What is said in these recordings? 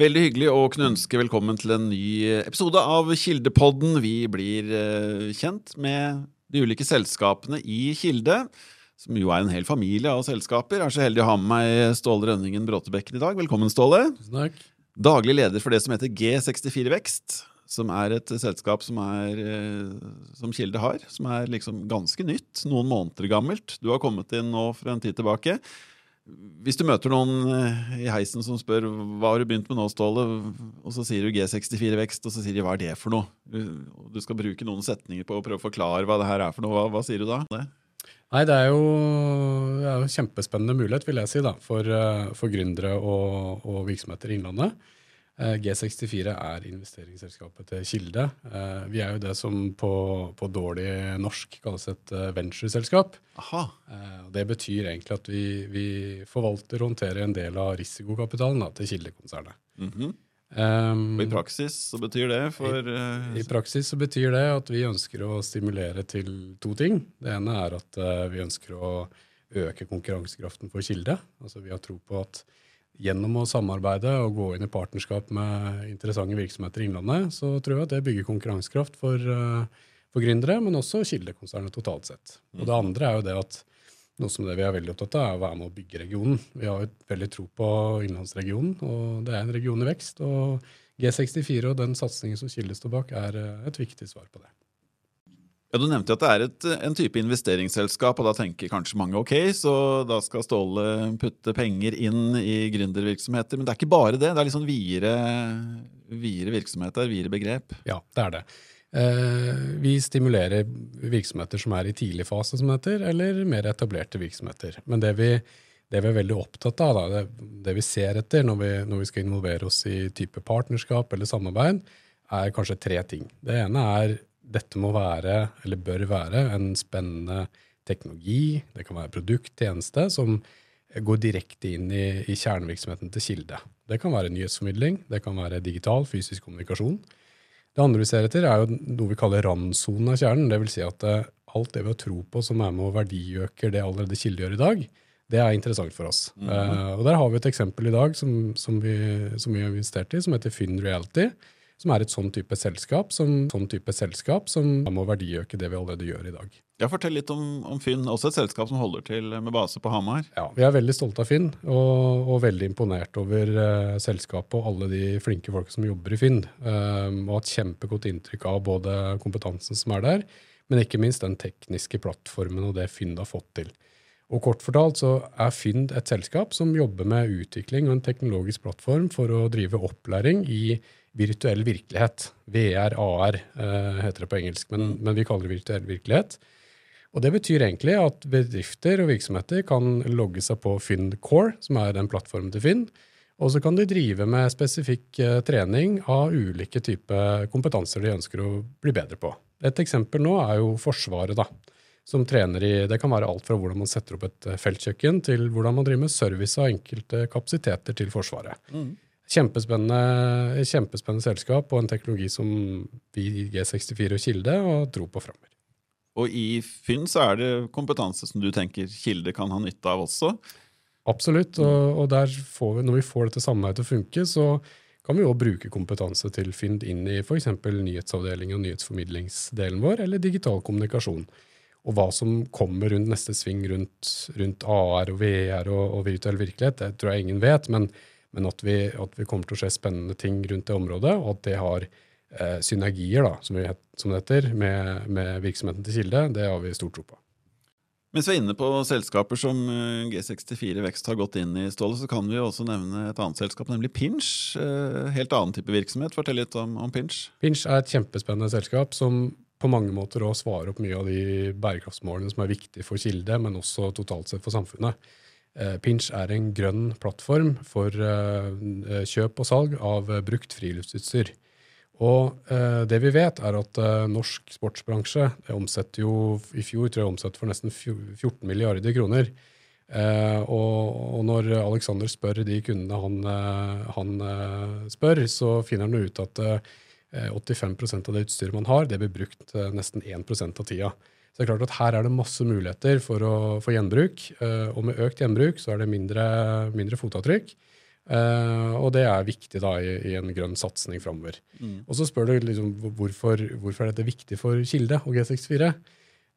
Veldig hyggelig å kunne ønske velkommen til en ny episode av Kildepodden. Vi blir eh, kjent med de ulike selskapene i Kilde, som jo er en hel familie av selskaper. Jeg er så heldig å ha med meg Ståle Rønningen Bråtebekken i dag. Velkommen, Ståle. Takk. Daglig leder for det som heter G64 Vekst, som er et selskap som, er, eh, som Kilde har, som er liksom ganske nytt, noen måneder gammelt. Du har kommet inn nå for en tid tilbake. Hvis du møter noen eh, i heisen som spør hva har du begynt med nå, Ståle, og så sier du G64 vekst, og så sier de hva er det for noe? Du skal bruke noen setninger på å prøve å forklare hva det her er for noe. Hva, hva sier du da? Det? Nei, det er jo, jo kjempespennende mulighet, vil jeg si, da, for, eh, for gründere og, og virksomheter i Innlandet. Eh, G64 er investeringsselskapet til Kilde. Eh, vi er jo det som på, på dårlig norsk kalles et eh, ventureselskap. Det betyr egentlig at vi, vi, forvalter og håndterer en del av risikokapitalen da, til Kildekonsernet. Mm -hmm. um, I praksis så betyr det for i, I, praksis så betyr det at vi ønsker å stimulere til to ting. Det ene er at uh, vi ønsker å øke konkurransekraften for Kilde. Altså Vi har tro på at gjennom å samarbeide og gå inn i partnerskap med interessante virksomheter i Innlandet, så tror jeg at det bygger konkurransekraft for, eh, for gründere, men også Kildekonsernet totalt sett. Og det andre er jo det at noe som det vi er veldig opptatt av, er å være med å bygge regionen. Vi har jo veldig tro på innlandsregionen, og det er en region i vekst. Og G64 og den satsingen som Kilde står bak, er eh, et viktig svar på det. Ja, Du nevnte at det er et, en type investeringsselskap, og da tenker kanskje mange ok, så da skal Ståle putte penger inn i gründervirksomheter. Men det er ikke bare det. Det er litt sånn videre, videre virksomheter, videre begrep. Ja, det er det. Eh, vi stimulerer virksomheter som er i tidlig fase, som det heter, eller mer etablerte virksomheter. Men det vi, det vi er veldig opptatt av, da, det, det, vi ser etter når vi, når vi skal involvere oss i type partnerskap eller samarbeid, er kanskje tre ting. Det ene er dette må være, eller bør være, en spennende teknologi, det kan være produkt, tjeneste, som går direkte inn i, i kjernevirksomheten til Kilde. Det kan være nyhetsformidling, det kan være digital, fysisk kommunikasjon. Det andre vi ser etter, er jo noe vi kaller randsonen av kjernen. Dvs. Si at eh, alt det vi har tro på som er med og verdiøker det allerede Kilde gjør i dag, det er interessant for oss. Mm -hmm. uh, og Der har vi et eksempel i dag som, som, vi, som vi har investert i, som heter Finn Reality som er et sånn type selskap som, sånn type selskap som må verdiøke det vi allerede gjør i dag. Ja, Fortell litt om, om, Finn, også et selskap som holder til med base på Hamar. Ja, Vi er veldig stolte av Finn, og, og veldig imponert over uh, selskapet og alle de flinke folka som jobber i Finn. Um, og har et kjempegodt inntrykk av både kompetansen som er der, men ikke minst den tekniske plattformen og det Finn har fått til. Og kort fortalt så er Fynd et selskap som jobber med utvikling og en teknologisk plattform for å drive opplæring i virtuell virkelighet. VR, AR uh, heter det på engelsk, men, men, vi kaller det virtuell virkelighet. Og Det betyr egentlig at bedrifter og virksomheter kan logge seg på Fynd Core, som er den plattformen til Fynd. og så kan de drive med spesifikk uh, trening av ulike typer kompetanser de ønsker å bli bedre på. Et eksempel nå er jo Forsvaret, da, som trener i Det kan være alt fra hvordan man setter opp et eh, feltkjøkken, til hvordan man driver med service av enkelte kapasiteter til Forsvaret. Mm. Kjempespennende, kjempespennende selskap og en teknologi som vi i G64 og Kilde har tro på framover. Og i Fynn så er det kompetanse som du tenker Kilde kan ha nytte av også? Absolutt. Og, og vi, når vi får dette samarbeidet til å funke, så kan vi òg bruke kompetanse til Finn inn i f.eks. nyhetsavdelingen og nyhetsformidlingsdelen vår, eller digital kommunikasjon. Og hva som kommer rundt neste sving rundt, rundt AR og VR og, og virtuell virkelighet, det tror jeg ingen vet. men men at vi, at vi, kommer til å se spennende ting rundt det området, og at det har eh, synergier, da, som, vi, som, det heter, med, med, virksomheten til Kilde, det har vi stor tro på. Mens vi er inne på selskaper som eh, G64 Vekst har gått inn i, Ståle, så kan vi også nevne et annet selskap, nemlig Pinch. Eh, helt annen type virksomhet. Fortell litt om, om Pinch. Pinch er et kjempespennende selskap som på mange måter å svare opp mye av de bærekraftsmålene som er viktige for Kilde, men også totalt sett for samfunnet. Eh, Pinch er en grønn plattform for eh, kjøp og salg av eh, brukt friluftsutstyr. Og det vi vet, er at norsk sportsbransje omsetter jo i fjor tror jeg omsetter for nesten 14 milliarder kroner. og, når Alexander spør de kundene han, han spør, så finner han ut at 85% av det utstyret man har, det blir brukt nesten 1% av tida. Så det er klart at Her er det masse muligheter for, å, for gjenbruk. Eh, og med økt gjenbruk så er det mindre, mindre fotavtrykk. Uh, og det er viktig da i, i en grønn satsing framover. Mm. Og så spør du liksom, hvorfor, hvorfor er dette viktig for Kilde og G64.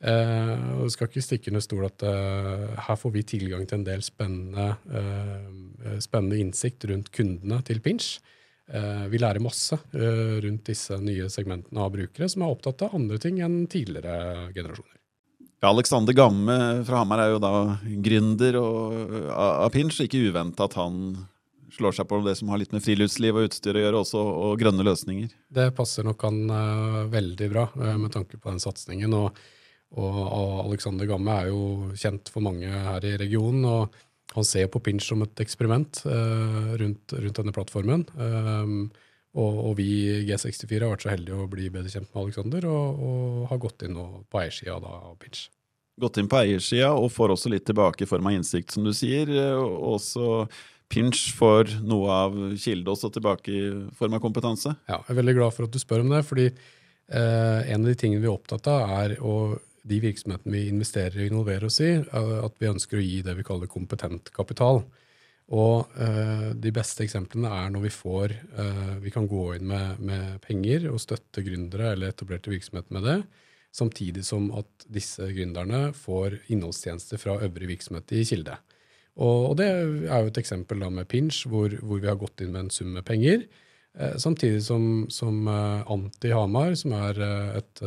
Uh, og skal ikke stikke under stol at uh, her får vi tilgang til en del spennende, spennende innsikt rundt kundene til Pinch. Vi lærer masse rundt disse nye segmentene av brukere som er opptatt av andre ting enn tidligere generasjoner. Ja, Alexander Gamme fra Hamar er jo da gründer og, av Pinch. Ikke uventa at han slår seg på det som har litt med friluftsliv og utstyr å gjøre, også, og grønne løsninger. Det passer nok han uh, veldig bra uh, med tanke på den satsingen. Og, og, og, Alexander Gamme er jo kjent for mange her i regionen. og Han ser på Pinch som et eksperiment uh, rundt, rundt, denne plattformen. Um, og, og, vi i G64 har vært så heldige å bli bedre kjent med Alexander og, og har gått inn på eiersida av Pinch. Gått inn på eiersida og får også litt tilbake i form av innsikt, som du sier. og også Pinch får noe av kilde også tilbake i form av kompetanse? Ja, jeg er veldig glad for at du spør om det. fordi uh, en av de tingene vi er opptatt av, er å de virksomhetene vi investerer og involverer oss i, at vi ønsker å gi det vi kaller kompetent kapital. Og eh, De beste eksemplene er når vi får eh, vi kan gå inn med, med, penger og støtte gründere eller etablerte virksomheter med det, samtidig som at disse gründerne får innholdstjenester fra øvrig virksomhet i Kilde. Og, og, det er jo et eksempel da med Pinch, hvor, hvor, vi har gått inn med en sum med penger. Eh, samtidig som, som eh, Anti Hamar, som er eh, et,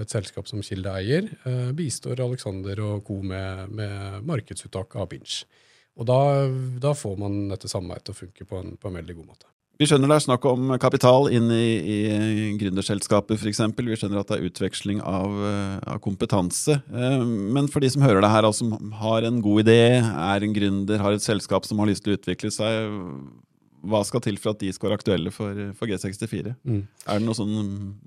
et, selskap som Kilde eier, bistår Alexander og co. med, med markedsuttak av Binge. Og da, da, får man dette samarbeidet til å funke på en, på en veldig god måte. Vi skjønner det er snakk om kapital inn i, i gründerselskaper f.eks. Vi skjønner at det er utveksling av, av, kompetanse. Men for de som hører det her, altså, som har en god idé, er en gründer, har et selskap som har lyst til å utvikle seg, hva skal til for at de skal være aktuelle for, for G64? Mm. Er det noen sånne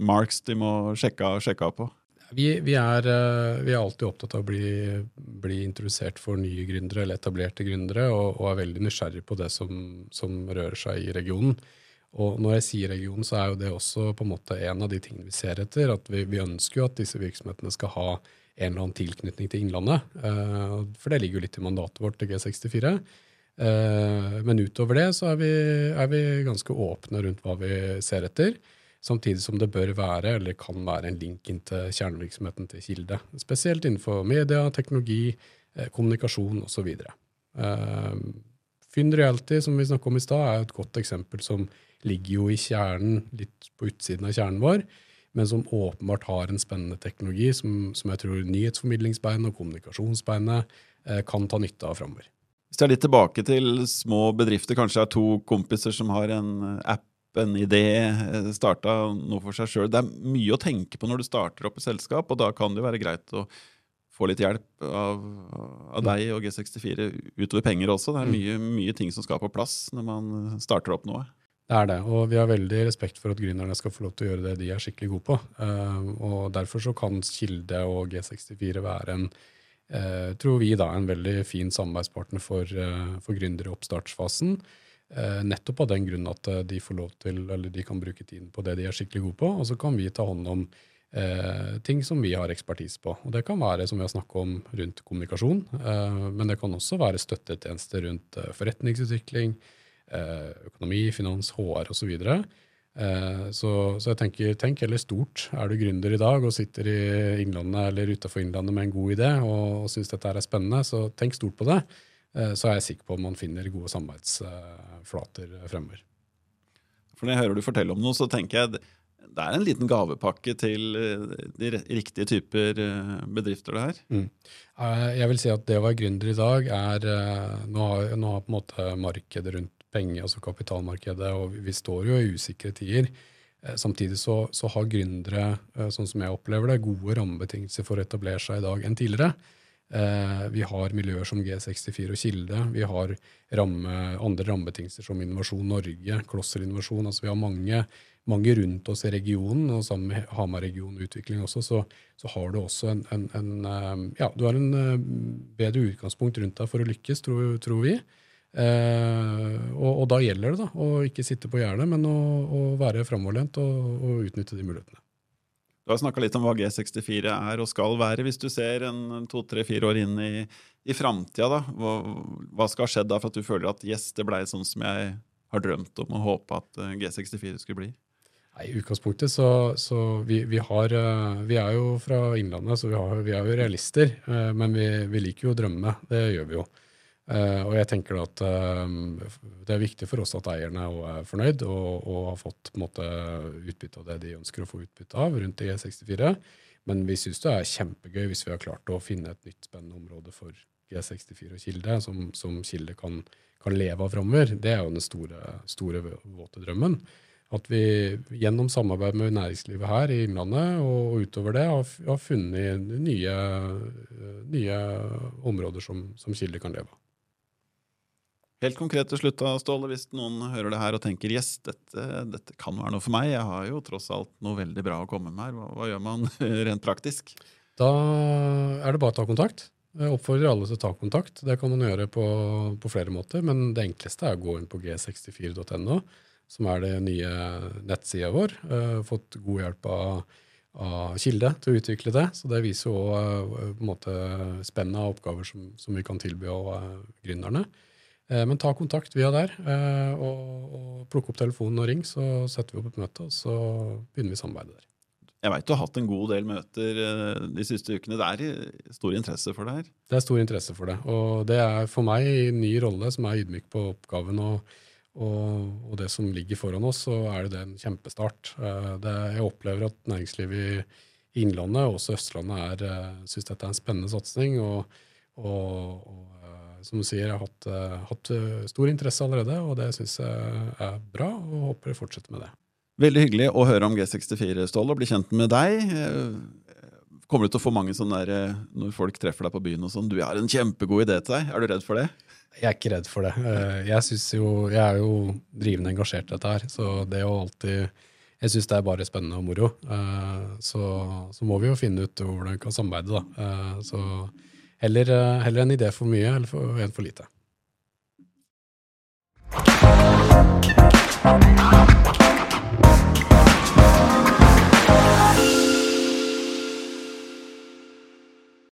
marks de må sjekke, sjekke av på? Vi, vi, er, eh, vi, er, alltid opptatt av å bli, bli, introdusert for nye gründere eller etablerte gründere, og, og, er veldig nysgjerrig på det som, som, rører seg i regionen. Og når jeg sier regionen, så er jo det også på en måte en av de tingene vi ser etter. at Vi, vi ønsker jo at disse virksomhetene skal ha en eller annen tilknytning til Innlandet. Eh, for det ligger jo litt i mandatet vårt til G64. Eh, men utover det så er vi, er vi ganske åpne rundt hva vi ser etter. Samtidig som det bør være, eller kan være, en link inn til kjernevirksomheten til Kilde. Spesielt innenfor media, teknologi, eh, kommunikasjon osv. Uh, Fynn Reality, som vi snakket om i stad, er et godt eksempel som ligger jo i kjernen, litt på utsiden av kjernen vår, men som åpenbart har en spennende teknologi som, som jeg tror nyhetsformidlingsbeinet og kommunikasjonsbeinet eh, kan ta nytte av framover. Hvis jeg er litt tilbake til små bedrifter, kanskje er to kompiser som har en app en idé, eh, starta noe for seg sjøl. Det er mye å tenke på når du starter opp et selskap, og da kan det jo være greit å få litt hjelp av, av deg og G64 utover penger også. Det er mm. mye, mye, ting som skal på plass når man starter opp noe. Det er det, og vi har veldig respekt for at gründerne skal få lov til å gjøre det de er skikkelig gode på. Uh, og Derfor så kan Kilde og G64 være en uh, tror vi da, en veldig fin samarbeidspartner for, uh, for gründere i oppstartsfasen. Eh, nettopp av den grunn at eh, de får lov til, eller de kan bruke tiden på det de er skikkelig gode på, og så kan vi ta hånd om eh, ting som vi har ekspertise på. Og Det kan være som vi har snakket om rundt kommunikasjon, eh, men det kan også være støttetjenester rundt eh, forretningsutvikling, eh, økonomi, finans, HR osv. Så, eh, så Så jeg tenker, tenk heller stort. Er du gründer i dag og sitter i Innlandet eller utafor Innlandet med en god idé og, og syns dette er spennende, så tenk stort på det. Eh, så er jeg sikker på at man finner gode samarbeidsflater fremover. For Når jeg hører du fortelle om noe, så tenker jeg det er en liten gavepakke til eh, de riktige typer eh, bedrifter, det her. Mm. Jeg vil si at det å være gründer i dag er Nå har, nå har på en måte markedet rundt penger, altså kapitalmarkedet, og vi står jo i usikre tider. Samtidig så, så har gründere, sånn som jeg opplever det, gode rammebetingelser for å etablere seg i dag enn tidligere. Eh, vi har miljøer som G64 og Kilde. Vi har ramme, andre rammebetingelser som Innovasjon Norge, Klosser Innovasjon. Altså vi har mange, mange, rundt oss i regionen, og sammen med Hamar-regionen utvikling også, så, så, har du også en, en, en, eh, ja, du har en eh, bedre utgangspunkt rundt deg for å lykkes, tror, tror vi. Eh, og, og, da gjelder det da, å ikke sitte på gjerdet, men å, å være framoverlent og, og utnytte de mulighetene. Du har snakka litt om hva G64 er og skal være. Hvis du ser en to-tre-fire år inn i, i framtida, hva, hva, skal ha skjedd da for at du føler at yes, det blei sånn som jeg har drømt om og håpa at eh, G64 skulle bli? I utgangspunktet så, så vi, vi, har eh, Vi er jo fra Innlandet, så vi, har, vi er jo realister. Eh, men vi, vi, liker jo å drømme. Det gjør vi jo. Og jeg tenker at det er viktig for oss at eierne er fornøyd og, og har fått måte, utbytte av det de ønsker å få utbytte av rundt G64. Men vi syns det er kjempegøy hvis vi har klart å finne et nytt spennende område for G64 og Kilde, som, som Kilde kan, kan leve av framover. Det er jo den store, store våte drømmen. At vi gjennom samarbeid med næringslivet her i Innlandet og utover det har, har funnet nye, nye, områder som, som Kilde kan leve av. Helt konkret til slutt, Ståle, hvis noen hører det her og tenker yes, dette, dette, kan være noe for meg, jeg har jo tross alt noe veldig bra å komme med her, hva, hva gjør man rent praktisk? Da er det bare å ta kontakt. Jeg oppfordrer alle til å ta kontakt. Det kan man gjøre på, på flere måter, men det enkleste er å gå inn på g64.no som er det nye nettsida vår. Uh, fått god hjelp av, av, Kilde til å utvikle det. Så det viser jo uh, spennet av oppgaver som, som, vi kan tilby av gründerne. Uh, men ta kontakt via der, og, og plukk opp telefonen og ring, så setter vi opp et møte, og så begynner vi samarbeidet der. Jeg veit du har hatt en god del møter de siste ukene. Det er stor interesse for det her? Det er stor interesse for det. Og det er for meg en ny rolle som er ydmyk på oppgaven. og og, og, det som ligger foran oss, så er det, en kjempestart. Eh, det, jeg opplever at næringslivet i, Innlandet og også Østlandet eh, syns dette er en spennende satsing. Og, og, eh, som du sier, jeg har hatt, hatt, stor interesse allerede, og det syns jeg er bra, og håper jeg fortsetter med det. Veldig hyggelig å høre om G64, Ståle, og bli kjent med deg. Kommer du til å få mange sånne der, når folk treffer deg på byen og sånn 'Du har en kjempegod idé til deg'. Er du redd for det? Jeg er ikke redd for det. Eh, jeg, jo, jeg er jo drivende engasjert i dette her, så det å alltid Jeg syns det er bare spennende og moro. Eh, så, så, må vi jo finne ut hvordan vi kan samarbeide, da. Eh, så Heller, eh, heller en idé for mye eller for, enn for lite.